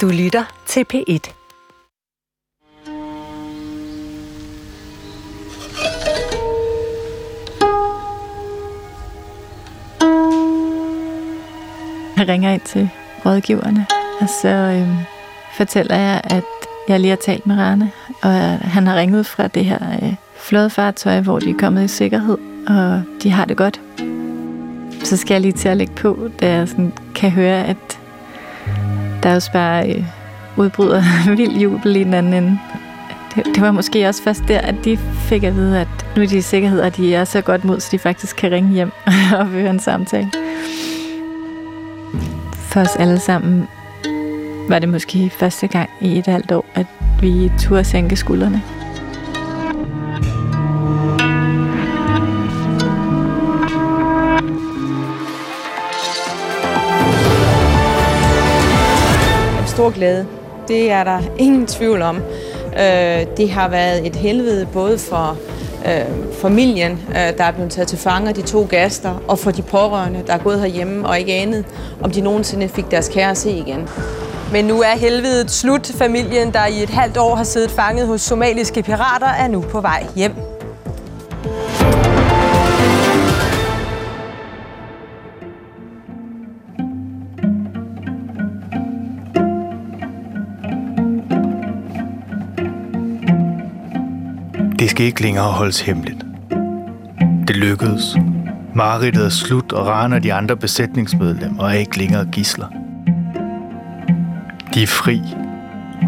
Du lytter til P1. Jeg ringer ind til rådgiverne, og så øhm, fortæller jeg, at jeg lige har talt med Rane, og han har ringet fra det her øh, flådefartøj, hvor de er kommet i sikkerhed, og de har det godt. Så skal jeg lige til at lægge på, da jeg sådan kan høre, at der også bare øh, udbryder vild jubel i den anden ende. Det, det var måske også først der, at de fik at vide, at nu er de i sikkerhed, og de er så godt mod, så de faktisk kan ringe hjem og høre en samtale. For os alle sammen var det måske første gang i et halvt år, at vi turde sænke skuldrene. Stor glæde. Det er der ingen tvivl om. Øh, det har været et helvede både for øh, familien, øh, der er blevet taget til fange, de to gaster, og for de pårørende, der er gået herhjemme og ikke anet, om de nogensinde fik deres kære at se igen. Men nu er helvedet slut. Familien, der i et halvt år har siddet fanget hos somaliske pirater, er nu på vej hjem. Det skal ikke længere holdes hemmeligt. Det lykkedes. Marit er slut, og Rane og de andre besætningsmedlemmer er ikke længere gisler. De er fri,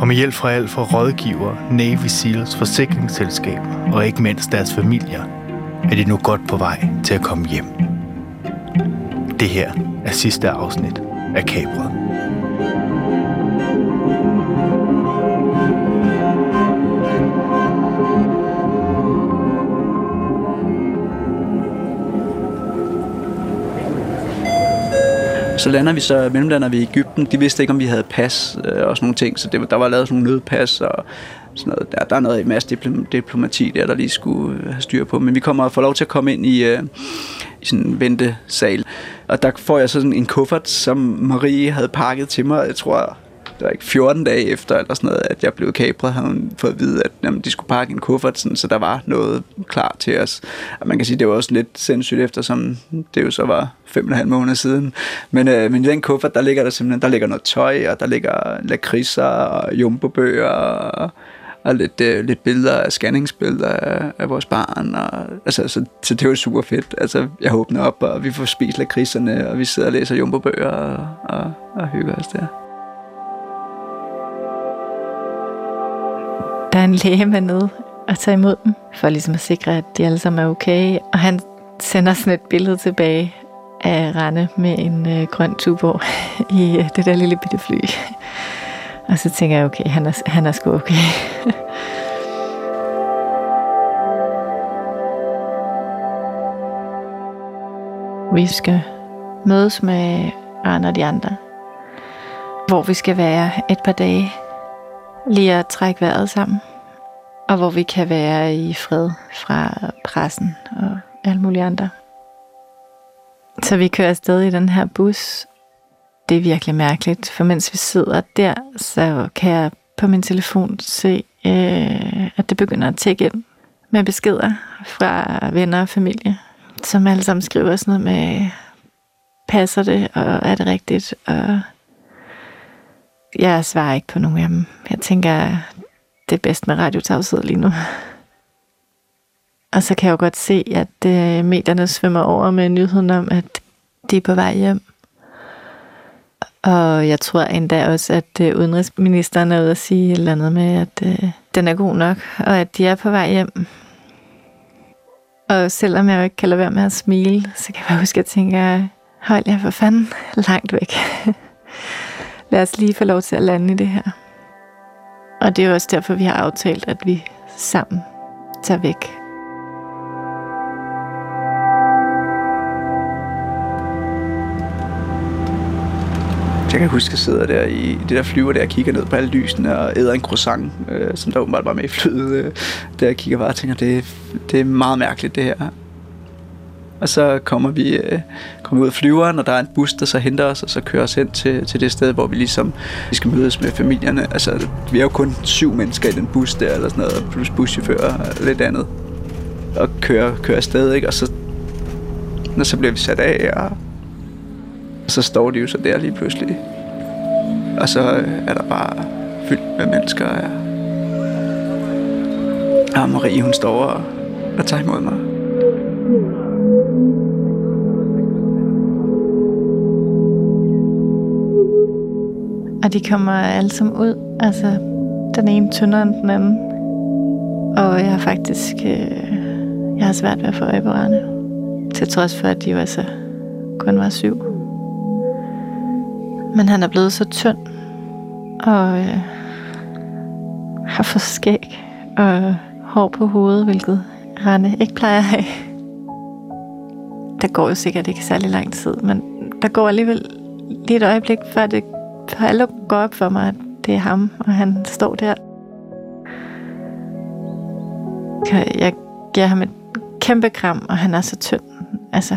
og med hjælp fra alt fra rådgiver, Navy Seals, forsikringsselskaber og ikke mindst deres familier, er de nu godt på vej til at komme hjem. Det her er sidste afsnit af Kabret. Så lander vi så, mellemlander vi i Ægypten. De vidste ikke, om vi havde pas øh, og sådan nogle ting, så det, der var lavet sådan nogle nødpas og sådan noget. Der, der er noget i masse diplomati der, der lige skulle have styr på. Men vi kommer og får lov til at komme ind i, øh, i sådan en ventesal. Og der får jeg så sådan en kuffert, som Marie havde pakket til mig. Jeg tror, det var ikke 14 dage efter, eller sådan noget, at jeg blev kapret, havde hun fået at vide, at jamen, de skulle pakke en kuffert, sådan, så der var noget klar til os. Og man kan sige, det var også lidt sindssygt, eftersom det jo så var fem og en halv måneder siden. Men, øh, men i den kuffert, der ligger der simpelthen, der ligger noget tøj, og der ligger lakridser og jumbobøger, og, og lidt, øh, lidt billeder scanningsbilleder af, af vores barn. Og, altså, så, så det var super fedt. Altså, jeg åbner op, og vi får spist lakridserne, og vi sidder og læser jumbobøger og, og, og hygger os der. Der er en læge med nede og tage imod dem, for ligesom at sikre, at de alle sammen er okay. Og han sender sådan et billede tilbage af Rane med en øh, grøn tubor i øh, det der lille bitte fly. Og så tænker jeg, okay, han er, han er sgu okay. vi skal mødes med Arne og de andre, hvor vi skal være et par dage, lige at trække vejret sammen, og hvor vi kan være i fred fra pressen og alle mulige andre. Så vi kører afsted i den her bus. Det er virkelig mærkeligt, for mens vi sidder der, så kan jeg på min telefon se, øh, at det begynder at tække ind med beskeder fra venner og familie, som alle sammen skriver sådan noget med, passer det, og er det rigtigt, og jeg svarer ikke på nogen af dem. Jeg tænker, det er bedst med radiotavshed lige nu. Og så kan jeg jo godt se, at øh, medierne svømmer over med nyheden om, at de er på vej hjem. Og jeg tror endda også, at øh, udenrigsministeren er ude at sige et eller andet med, at øh, den er god nok, og at de er på vej hjem. Og selvom jeg jo ikke kan lade være med at smile, så kan jeg bare huske, at jeg tænker, hold jer for fanden langt væk. Lad os lige få lov til at lande i det her. Og det er også derfor, vi har aftalt, at vi sammen tager væk. Jeg kan huske, at jeg sidder der i det der flyver der og kigger ned på alle lysene og æder en croissant, øh, som der åbenbart var med i flyet. Øh, der jeg kigger bare og tænker, det, det er meget mærkeligt det her. Og så kommer vi, øh, kommer ud af flyveren, og der er en bus, der så henter os, og så kører os hen til, til det sted, hvor vi ligesom vi skal mødes med familierne. Altså, vi er jo kun syv mennesker i den bus der, eller sådan noget, plus buschauffør og lidt andet. Og kører, kører afsted, ikke? Og så, og så bliver vi sat af, og, og så står de jo så der lige pludselig. Og så øh, er der bare fyldt med mennesker, ja. Og Marie, hun står og, og tager imod mig. Og de kommer alle sammen ud. Altså, den ene tyndere end den anden. Og jeg har faktisk... Øh, jeg har svært ved at få øje på Arne. Til trods for, at de jo altså kun var syv. Men han er blevet så tynd. Og øh, har fået skæg. Og hår på hovedet, hvilket Rane ikke plejer at have. Der går jo sikkert ikke særlig lang tid, men der går alligevel lige et øjeblik, før det for alle går op for mig, at det er ham, og han står der. Jeg giver ham et kæmpe kram, og han er så tynd. Altså,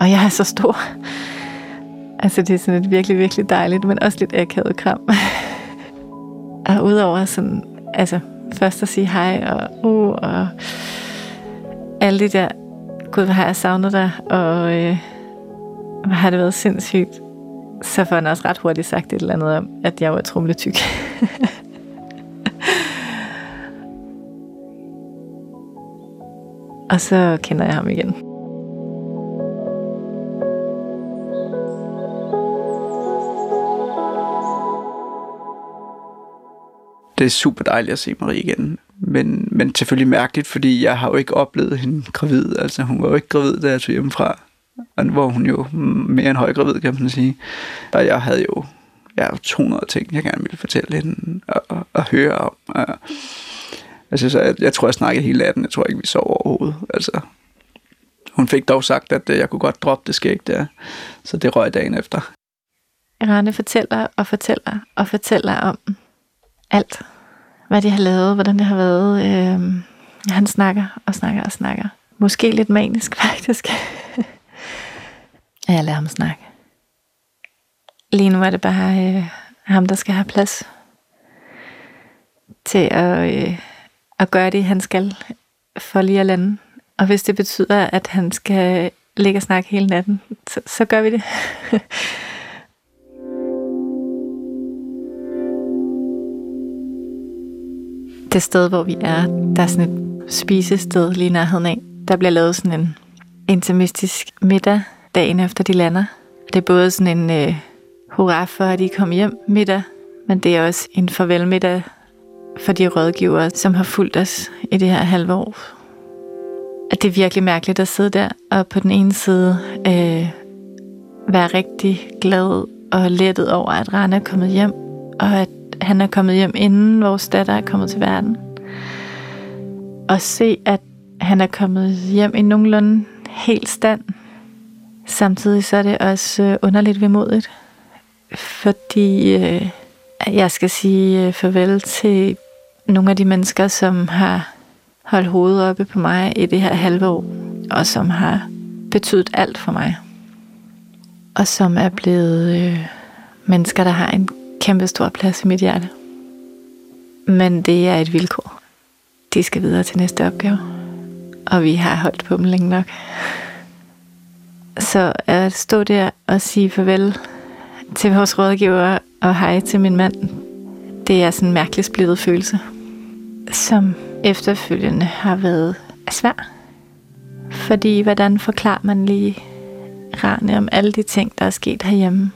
og jeg er så stor. Altså, det er sådan et virkelig, virkelig dejligt, men også lidt akavet kram. og udover sådan, altså, først at sige hej, og uh, og alle de der, gud, hvor har jeg savnet dig, og øh, hvor har det været sindssygt så får han også ret hurtigt sagt et eller andet om, at jeg var trumletyk. og så kender jeg ham igen. Det er super dejligt at se Marie igen. Men, men selvfølgelig mærkeligt, fordi jeg har jo ikke oplevet hende gravid. Altså hun var jo ikke gravid, da jeg tog hjemmefra hvor hun jo mere end højgravid, kan man sige. Og jeg havde jo jeg 200 ting, jeg gerne ville fortælle hende og, og, og høre om. Og, altså, så jeg, jeg tror, jeg snakkede hele natten. Jeg tror ikke, vi sov overhovedet. Altså, hun fik dog sagt, at øh, jeg kunne godt droppe det skæg der. Så det røg dagen efter. Rane fortæller og fortæller og fortæller om alt. Hvad de har lavet, hvordan det har været. Øh, han snakker og snakker og snakker. Måske lidt manisk, faktisk. Jeg lader ham snakke. Lige nu er det bare øh, ham, der skal have plads til at, øh, at gøre det, han skal for lige at lande. Og hvis det betyder, at han skal ligge og snakke hele natten, så, så gør vi det. det sted, hvor vi er, der er sådan et spisested lige nærheden af. Der bliver lavet sådan en intimistisk middag dagen efter de lander. Det er både sådan en øh, hurra for, at de kom hjem middag, men det er også en farvel middag for de rådgivere, som har fulgt os i det her halve år. At det er virkelig mærkeligt at sidde der og på den ene side øh, være rigtig glad og lettet over, at Rane er kommet hjem, og at han er kommet hjem, inden vores datter er kommet til verden. Og se, at han er kommet hjem i nogenlunde helt stand, Samtidig så er det også øh, underligt vemodigt, fordi øh, jeg skal sige øh, farvel til nogle af de mennesker, som har holdt hovedet oppe på mig i det her halve år, og som har betydet alt for mig. Og som er blevet øh, mennesker, der har en kæmpe stor plads i mit hjerte. Men det er et vilkår. De skal videre til næste opgave. Og vi har holdt på dem længe nok. Så at stå der og sige farvel til vores rådgiver og hej til min mand, det er sådan en mærkelig splittet følelse, som efterfølgende har været svær. Fordi hvordan forklarer man lige Rane om alle de ting, der er sket herhjemme,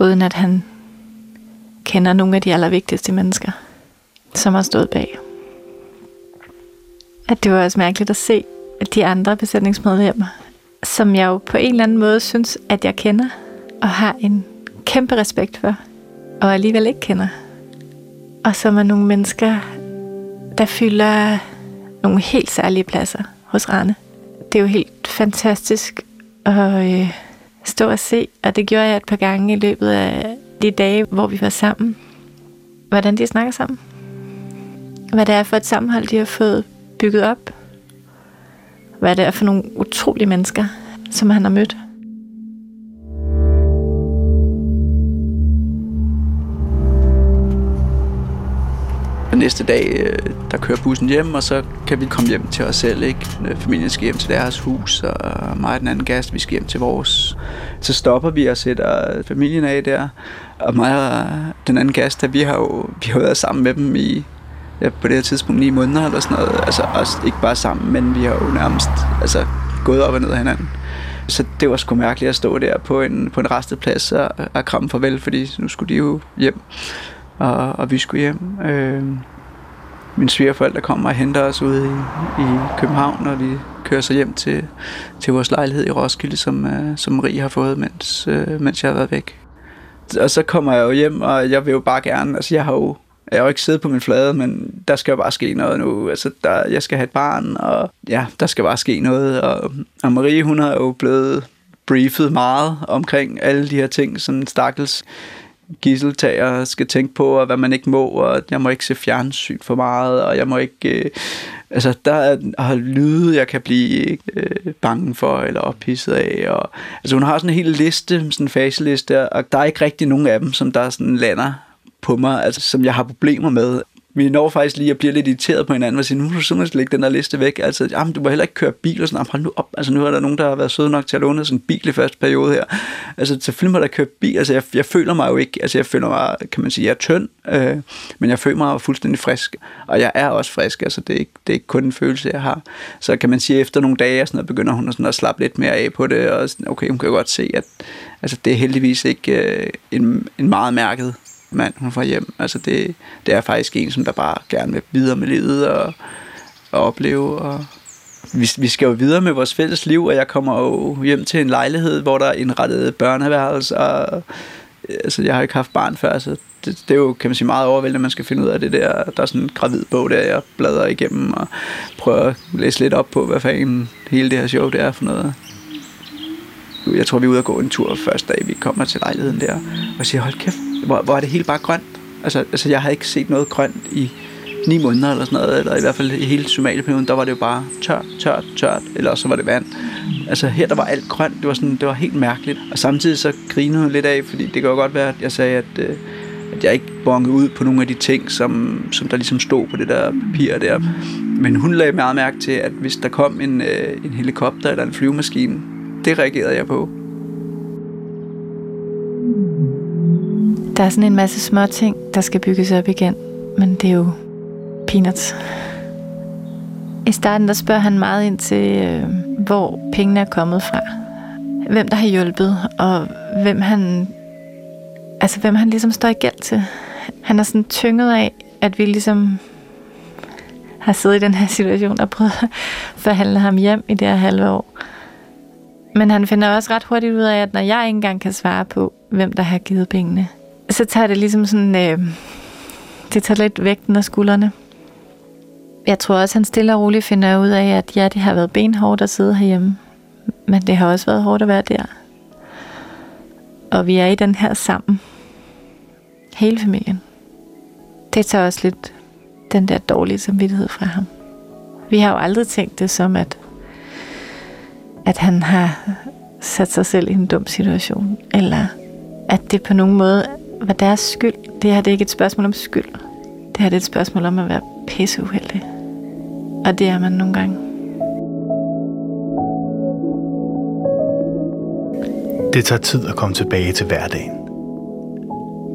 uden at han kender nogle af de allervigtigste mennesker, som har stået bag. At det var også mærkeligt at se, at de andre besætningsmedlemmer som jeg jo på en eller anden måde synes, at jeg kender og har en kæmpe respekt for, og alligevel ikke kender. Og som er nogle mennesker, der fylder nogle helt særlige pladser hos Rane. Det er jo helt fantastisk at øh, stå og se, og det gjorde jeg et par gange i løbet af de dage, hvor vi var sammen. Hvordan de snakker sammen. Hvad det er for et sammenhold, de har fået bygget op hvad det er for nogle utrolige mennesker, som han har mødt. Næste dag, øh, der kører bussen hjem, og så kan vi komme hjem til os selv. Ikke? Øh, familien skal hjem til deres hus, og mig og den anden gæst, vi skal hjem til vores. Så stopper vi og sætter familien af der. Og mig og den anden gæst, der, vi har jo vi har været sammen med dem i ja, på det her tidspunkt ni måneder eller sådan noget. Altså også ikke bare sammen, men vi har jo nærmest altså, gået op og ned af hinanden. Så det var sgu mærkeligt at stå der på en, på en resteplads og, og kramme farvel, fordi nu skulle de jo hjem, og, og vi skulle hjem. Øh, mine svigerforældre kommer og henter os ude i, i København, og vi kører så hjem til, til vores lejlighed i Roskilde, som, uh, som Marie har fået, mens, uh, mens jeg har været væk. Og så kommer jeg jo hjem, og jeg vil jo bare gerne, altså jeg har jo jeg har jo ikke siddet på min flade, men der skal jo bare ske noget nu. Altså, der, jeg skal have et barn, og ja, der skal bare ske noget. Og, og Marie, hun har jo blevet briefet meget omkring alle de her ting, sådan stakkels gisseltager skal tænke på, og hvad man ikke må, og jeg må ikke se fjernsyn for meget, og jeg må ikke... Øh, altså, der er lyde, jeg kan blive øh, bange for, eller ophidset af, og altså, hun har sådan en hel liste, sådan en faseliste, og der er ikke rigtig nogen af dem, som der sådan lander på mig, altså, som jeg har problemer med vi når faktisk lige at blive lidt irriteret på hinanden, og sige, nu må du simpelthen lægge den der liste væk. Altså, jamen, du må heller ikke køre bil, og sådan, hold nu op. Altså, nu er der nogen, der har været søde nok til at låne sådan en bil i første periode her. Altså, selvfølgelig må der køre bil. Altså, jeg, jeg, føler mig jo ikke, altså, jeg føler mig, kan man sige, jeg er tynd, øh, men jeg føler mig fuldstændig frisk. Og jeg er også frisk, altså, det er, ikke, det er ikke kun en følelse, jeg har. Så kan man sige, at efter nogle dage, sådan, begynder hun sådan at slappe lidt mere af på det, og sådan, okay, hun kan godt se, at altså, det er heldigvis ikke øh, en, en meget mærket mand, hun får hjem. Altså det, det er faktisk en, som der bare gerne vil videre med livet og, og opleve. Og vi, vi skal jo videre med vores fælles liv, og jeg kommer jo hjem til en lejlighed, hvor der er indrettet børneværelse, og altså, jeg har ikke haft barn før, så det, det er jo, kan man sige, meget overvældende, at man skal finde ud af det der. Der er sådan en gravid bog, der jeg bladrer igennem og prøver at læse lidt op på, hvad fanden hele det her show det er for noget. Jeg tror, vi er ude og gå en tur første dag, vi kommer til lejligheden der, og siger, hold kæft, hvor, hvor er det hele bare grønt. Altså, altså, jeg har ikke set noget grønt i ni måneder eller sådan noget, eller i hvert fald i hele Somalia-perioden, der var det jo bare tørt, tørt, tørt, eller så var det vand. Altså her, der var alt grønt, det var, sådan, det var helt mærkeligt. Og samtidig så grinede hun lidt af, fordi det kan jo godt være, at jeg sagde, at, øh, at jeg ikke bongede ud på nogle af de ting, som, som der ligesom stod på det der papir der. Men hun lagde meget mærke til, at hvis der kom en, øh, en helikopter eller en flyvemaskine, det reagerede jeg på. Der er sådan en masse små ting, der skal bygges op igen, men det er jo peanuts. I starten der spørger han meget ind til, øh, hvor pengene er kommet fra. Hvem der har hjulpet, og hvem han, altså hvem han ligesom står i gæld til. Han er sådan tynget af, at vi ligesom har siddet i den her situation og prøvet at forhandle ham hjem i det her halve år. Men han finder også ret hurtigt ud af, at når jeg ikke engang kan svare på, hvem der har givet pengene, så tager det ligesom sådan, øh, det tager lidt vægten af skuldrene. Jeg tror også, han stille og roligt finder ud af, at ja, det har været benhårdt at sidde herhjemme, men det har også været hårdt at være der. Og vi er i den her sammen. Hele familien. Det tager også lidt den der dårlige samvittighed fra ham. Vi har jo aldrig tænkt det som, at, at han har sat sig selv i en dum situation, eller at det på nogen måde var deres skyld. Det her det er ikke et spørgsmål om skyld. Det her det er et spørgsmål om at være pisseuheldig. Og det er man nogle gange. Det tager tid at komme tilbage til hverdagen.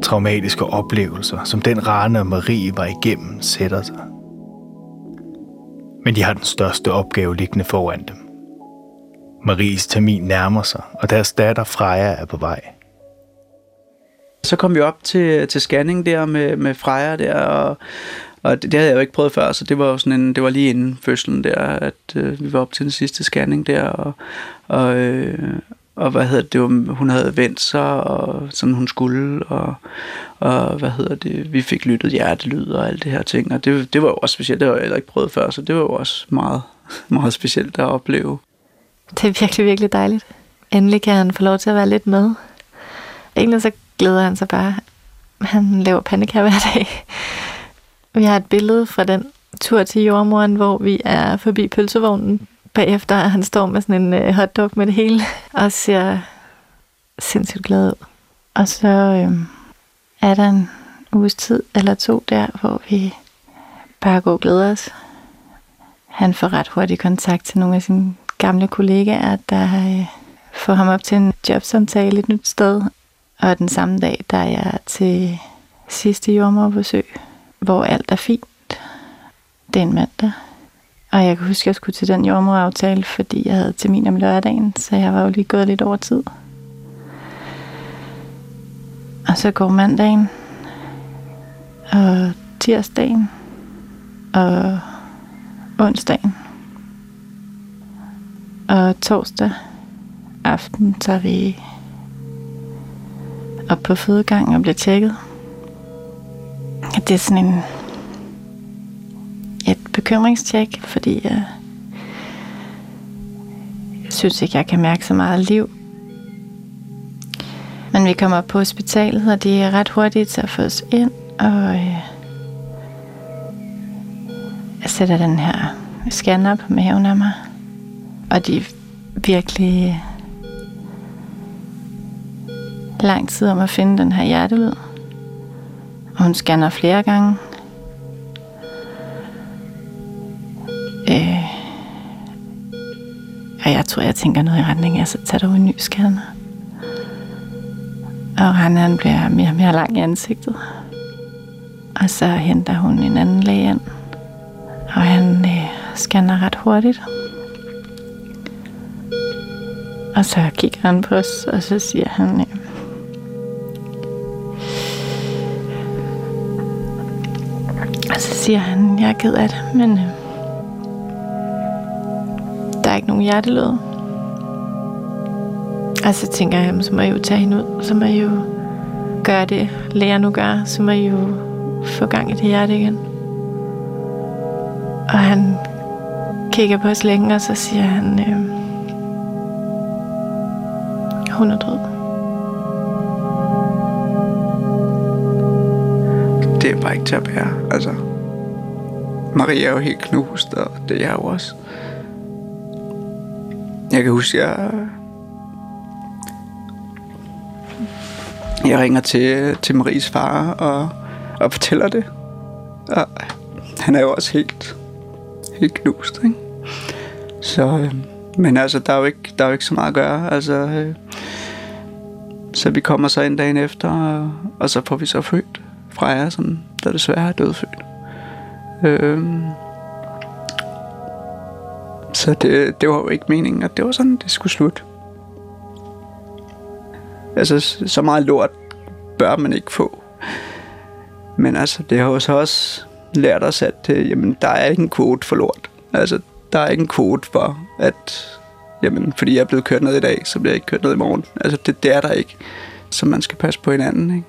Traumatiske oplevelser, som den Rane og Marie var igennem, sætter sig. Men de har den største opgave liggende foran dem. Maries termin nærmer sig, og deres datter Freja er på vej. Så kom vi op til, til scanning der med, med Freja der, og, og det, det havde jeg jo ikke prøvet før, så det var jo sådan en, det var lige inden fødslen der, at øh, vi var op til den sidste scanning der, og, og, øh, og hvad hedder det, det var, hun havde vendt sig, og sådan hun skulle, og, og hvad hedder det, vi fik lyttet hjertelyd og alt det her ting, og det, det var jo også specielt, det har jeg heller ikke prøvet før, så det var jo også meget, meget specielt at opleve. Det er virkelig, virkelig dejligt. Endelig kan han få lov til at være lidt med. Egentlig så glæder han sig bare. Han laver pandekær hver dag. Vi har et billede fra den tur til jordmoren, hvor vi er forbi pølsevognen bagefter, han står med sådan en øh, hotdog med det hele, og ser sindssygt glad ud. Og så øh, er der en uges tid eller to der, hvor vi bare går og glæder os. Han får ret hurtigt kontakt til nogle af sine gamle kollegaer, der øh, får ham op til en jobsamtale et nyt sted. Og den samme dag, der er jeg til sidste jordmorbesøg, hvor alt er fint. Det er en mandag. Og jeg kan huske, at jeg skulle til den jordmoraftale, fordi jeg havde termin om lørdagen, så jeg var jo lige gået lidt over tid. Og så går mandagen, og tirsdagen, og onsdagen. Og torsdag aften tager vi op på fødegang og bliver tjekket. Det er sådan en et bekymringstjek, fordi jeg, jeg synes ikke, jeg kan mærke så meget liv. Men vi kommer op på hospitalet, og de er ret hurtige til at få os ind, og øh, jeg sætter den her scanner på maven af mig, og de er virkelig lang tid om at finde den her hjertelyd. Og hun scanner flere gange. Øh, og jeg tror, jeg tænker noget i retning af, så tager du en ny scanner. Og han, han bliver mere og mere lang i ansigtet. Og så henter hun en anden læge ind. Og han øh, scanner ret hurtigt. Og så kigger han på os, og så siger han, øh, og så siger han, jeg er ked af det, men øh, der er ikke nogen hjertelød. Og så tænker jeg, så må jeg jo tage hende ud, så må jeg jo gøre det, læger nu gør, så må jeg jo få gang i det hjerte igen. Og han kigger på os længe, og så siger han, øh, hun er død. Det er bare ikke til at bære. Altså, Maria er jo helt knust, og det er jeg jo også. Jeg kan huske, jeg... Jeg ringer til, til Maries far og, og fortæller det. Og han er jo også helt, helt knust, ikke? Så, øh, men altså, der er, jo ikke, der er jo ikke så meget at gøre. Altså, øh, så vi kommer så en dagen efter, og, og så får vi så født Freja, som der desværre er dødfødt. Øhm, så det, det var jo ikke meningen, at det var sådan, det skulle slutte. Altså, så meget lort bør man ikke få. Men altså, det har jo så også lært os, at øh, jamen, der er ikke en kvote for lort. Altså, der er ikke en kvote for, at jamen, fordi jeg er blevet kørt ned i dag, så bliver jeg ikke kørt ned i morgen. Altså, det, det er der ikke. Så man skal passe på hinanden, ikke?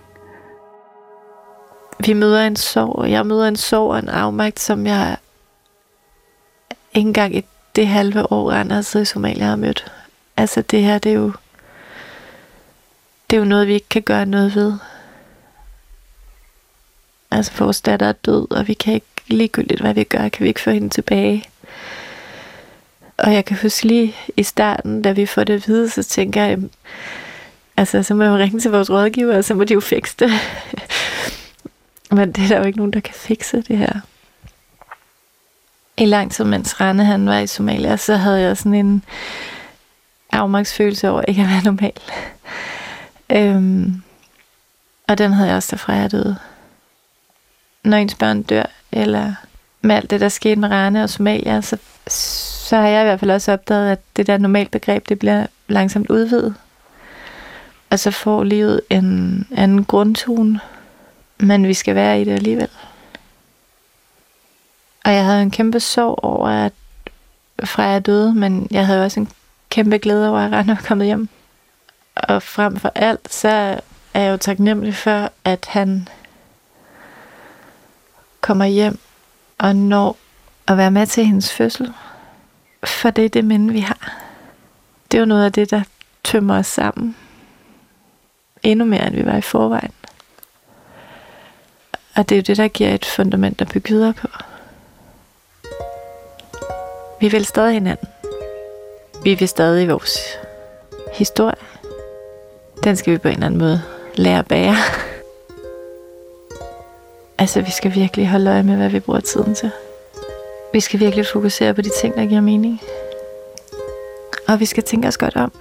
Vi møder en sorg, og jeg møder en sorg og en afmagt, som jeg ikke engang i det halve år, Anders har siddet i Somalia har mødt. Altså det her, det er jo det er jo noget, vi ikke kan gøre noget ved. Altså vores datter er død, og vi kan ikke ligegyldigt, hvad vi gør, kan vi ikke få hende tilbage. Og jeg kan huske lige i starten, da vi får det at vide, så tænker jeg, altså så må jeg jo ringe til vores rådgiver, og så må de jo fikse det. Men det er der jo ikke nogen, der kan fikse det her. I lang tid, mens Rane han var i Somalia, så havde jeg sådan en afmagtsfølelse over ikke at være normal. Øhm, og den havde jeg også derfra, jeg døde. Når ens børn dør, eller med alt det, der skete med Rane og Somalia, så, så har jeg i hvert fald også opdaget, at det der normalt begreb, det bliver langsomt udvidet. Og så får livet en anden grundtone, men vi skal være i det alligevel. Og jeg havde en kæmpe sorg over, at Freja døde, men jeg havde også en kæmpe glæde over, at Rane var kommet hjem. Og frem for alt, så er jeg jo taknemmelig for, at han kommer hjem og når at være med til hendes fødsel. For det er det minde, vi har. Det er jo noget af det, der tømmer os sammen. Endnu mere, end vi var i forvejen. Og det er jo det, der giver et fundament at bygge videre på. Vi vil stadig hinanden. vi vil stadig vores historie. Den skal vi på en eller anden måde lære at bære altså, vi skal virkelig holde øje med, hvad vi bruger tiden til. Vi skal virkelig fokusere på de ting, der giver mening. Og vi skal tænke os godt om.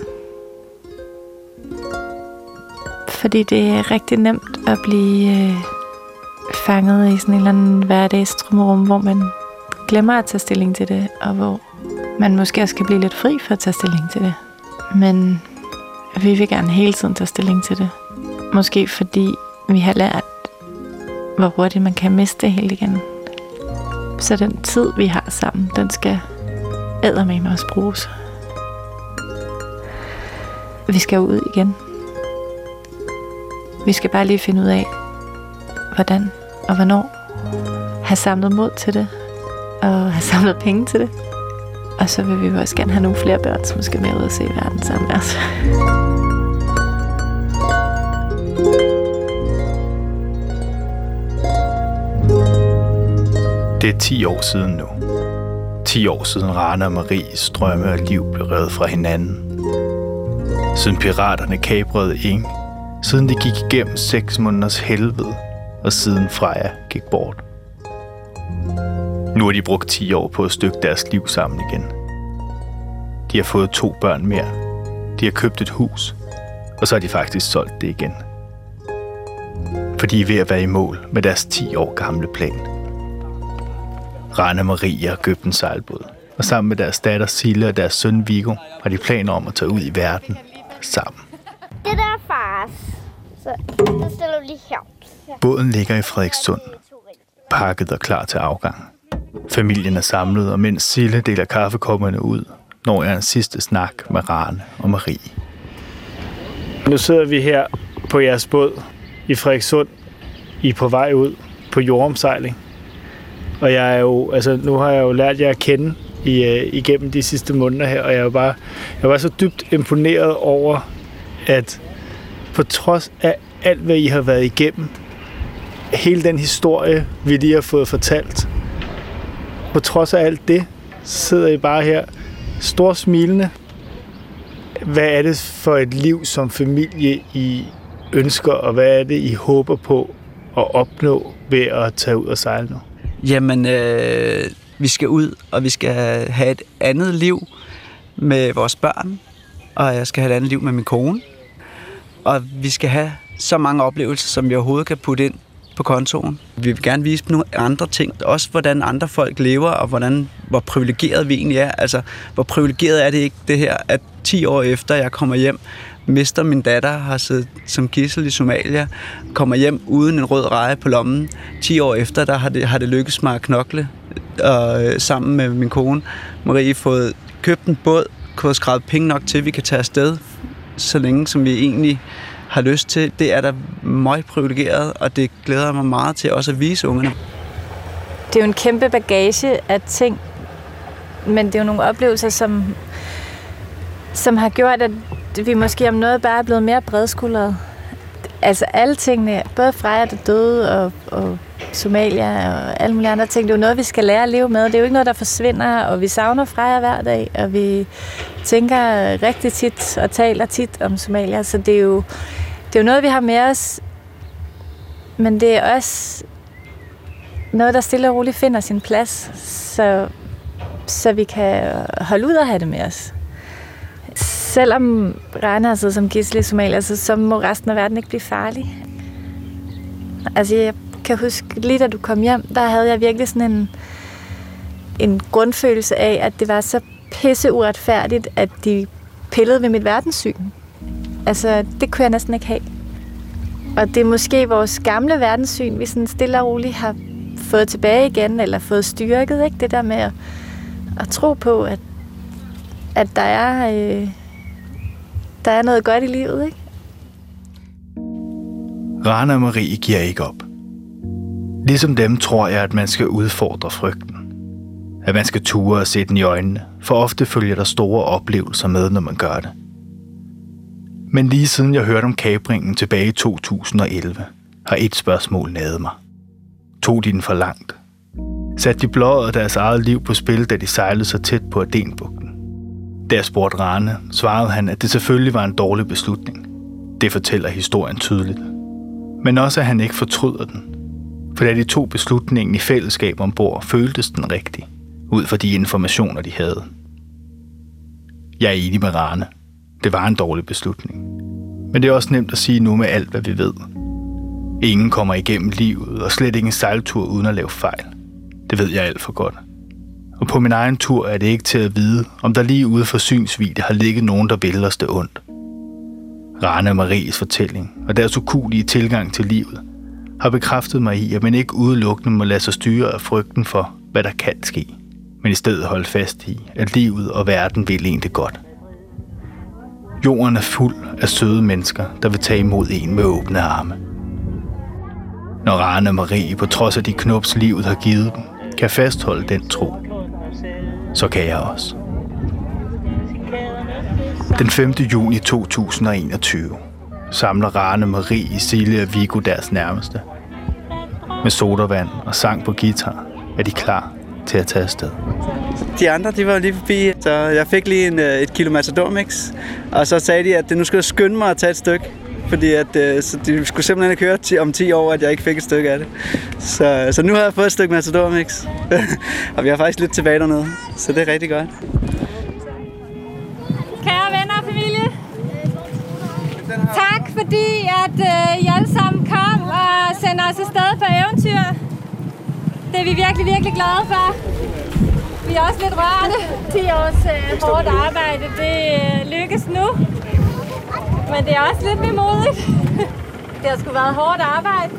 Fordi det er rigtig nemt at blive øh, fanget i sådan en eller anden hverdagstrummerum, hvor man glemmer at tage stilling til det, og hvor man måske også kan blive lidt fri for at tage stilling til det. Men vi vil gerne hele tiden tage stilling til det. Måske fordi vi har lært, hvor hurtigt man kan miste det helt igen. Så den tid, vi har sammen, den skal med også bruges. Vi skal ud igen. Vi skal bare lige finde ud af, hvordan og hvornår. Have samlet mod til det, og have samlet penge til det. Og så vil vi også gerne have nogle flere børn, som skal med ud og se verden sammen med os. Det er 10 år siden nu. 10 år siden Rana og Maries drømme og liv blev revet fra hinanden. Siden piraterne kabrede Ing. Siden de gik igennem 6 måneders helvede. Og siden Freja gik bort. Nu har de brugt 10 år på at stykke deres liv sammen igen. De har fået to børn mere. De har købt et hus. Og så har de faktisk solgt det igen. For de er ved at være i mål med deres 10 år gamle plan. Rane Marie har købt en sejlbåd. Og sammen med deres datter Sille og deres søn Viggo har de planer om at tage ud i verden sammen. Det der er fars. Så det stiller du lige her. Båden ligger i Frederikssund, pakket og klar til afgang. Familien er samlet, og mens Sille deler kaffekopperne ud, når jeg en sidste snak med Rane og Marie. Nu sidder vi her på jeres båd i Frederikssund. I er på vej ud på jordomsejling. Og jeg er jo, altså, nu har jeg jo lært jer at kende i, øh, igennem de sidste måneder her, og jeg er bare, jeg var så dybt imponeret over, at på trods af alt, hvad I har været igennem, hele den historie, vi lige har fået fortalt, på trods af alt det, sidder I bare her, stor smilende. Hvad er det for et liv som familie, I ønsker, og hvad er det, I håber på at opnå ved at tage ud og sejle nu? Jamen, øh, vi skal ud, og vi skal have et andet liv med vores børn, og jeg skal have et andet liv med min kone. Og vi skal have så mange oplevelser, som vi overhovedet kan putte ind på kontoen. Vi vil gerne vise nogle andre ting. Også hvordan andre folk lever, og hvordan, hvor privilegeret vi egentlig er. Altså, hvor privilegeret er det ikke det her, at 10 år efter jeg kommer hjem, mister min datter, har siddet som gissel i Somalia, kommer hjem uden en rød reje på lommen. 10 år efter, der har det, har det lykkes mig at knokle og øh, sammen med min kone Marie fået købt en båd, fået skrevet penge nok til, at vi kan tage afsted, så længe som vi egentlig har lyst til. Det er da meget privilegeret, og det glæder mig meget til også at vise ungerne. Det er jo en kæmpe bagage af ting, men det er jo nogle oplevelser, som, som har gjort, at vi måske om noget bare er blevet mere bredskuldrede. Altså alle tingene, både Freja, der døde, og, og Somalia og alle mulige andre ting. Det er jo noget, vi skal lære at leve med. Det er jo ikke noget, der forsvinder, og vi savner Freja hver dag, og vi tænker rigtig tit og taler tit om Somalia, så det er jo, det er jo noget, vi har med os, men det er også noget, der stille og roligt finder sin plads, så, så vi kan holde ud og have det med os. Selvom Rana har siddet som gissel i Somalia, så, så må resten af verden ikke blive farlig. Altså, jeg kan huske, lige da du kom hjem, der havde jeg virkelig sådan en, en grundfølelse af, at det var så pisse uretfærdigt, at de pillede ved mit verdenssyn. Altså, det kunne jeg næsten ikke have. Og det er måske vores gamle verdenssyn, vi sådan stille og roligt har fået tilbage igen, eller fået styrket, ikke? Det der med at, at tro på, at, at der er, øh, der er noget godt i livet, ikke? Rana Marie giver ikke op. Ligesom dem tror jeg, at man skal udfordre frygten. At man skal ture og se den i øjnene, for ofte følger der store oplevelser med, når man gør det. Men lige siden jeg hørte om kabringen tilbage i 2011, har et spørgsmål nadet mig. Tog de den for langt? Satte de blåret deres eget liv på spil, da de sejlede så tæt på Adenbugten? Da jeg spurgte Rane, svarede han, at det selvfølgelig var en dårlig beslutning. Det fortæller historien tydeligt. Men også, at han ikke fortryder den. For da de to beslutningen i fællesskab ombord, føltes den rigtig, ud fra de informationer, de havde. Jeg er enig med Rane. Det var en dårlig beslutning. Men det er også nemt at sige nu med alt, hvad vi ved. Ingen kommer igennem livet, og slet ikke en sejltur uden at lave fejl. Det ved jeg alt for godt. Og på min egen tur er det ikke til at vide, om der lige ude for synsvide har ligget nogen, der vil os det ondt. Rane Maries fortælling og deres ukulige tilgang til livet har bekræftet mig i, at man ikke udelukkende må lade sig styre af frygten for, hvad der kan ske, men i stedet holde fast i, at livet og verden vil en det godt. Jorden er fuld af søde mennesker, der vil tage imod en med åbne arme. Når Rane Marie på trods af de knops livet har givet dem, kan fastholde den tro, så kan jeg også. Den 5. juni 2021 samler Rane Marie, Silje og Vigo deres nærmeste. Med sodavand og sang på guitar er de klar til at tage afsted. De andre, de var lige forbi, så jeg fik lige en, øh, et kilo matadormix, Og så sagde de, at det nu skulle jeg skynde mig at tage et stykke. Fordi at, øh, så de skulle simpelthen ikke høre om 10 år, at jeg ikke fik et stykke af det. Så, så nu har jeg fået et stykke matadormix, og vi har faktisk lidt tilbage dernede, så det er rigtig godt. Fordi at øh, I alle sammen kom og sender os afsted på eventyr. Det er vi virkelig, virkelig glade for. Vi er også lidt rørende. 10 års øh, hårdt arbejde, det øh, lykkes nu. Men det er også lidt vemodigt. Det har sgu været hårdt arbejde.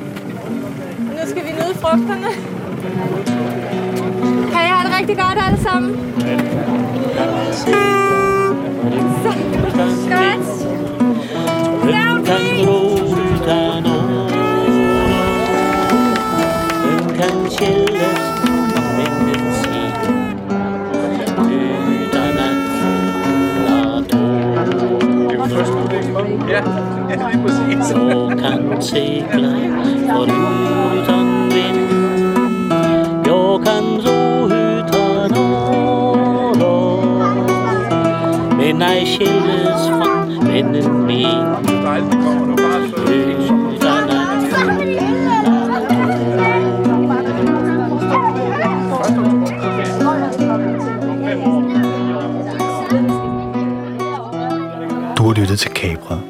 Nu skal vi nyde frugterne. Kan I have det rigtig godt alle sammen? Så, godt. Lav kan gro utan ord. Den kan skilles fra vindens lyttet til Kabret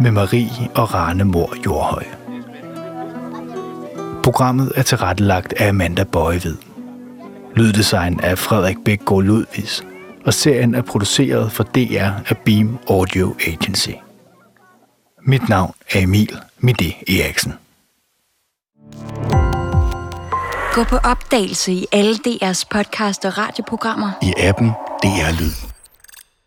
med Marie og Rane Mor Jordhøj. Programmet er tilrettelagt af Amanda Bøjved. Lyddesign af Frederik Bækgaard Ludvigs, og serien er produceret for DR af Beam Audio Agency. Mit navn er Emil Midi Eriksen. Gå på opdagelse i alle DR's podcast og radioprogrammer. I appen DR Lyd.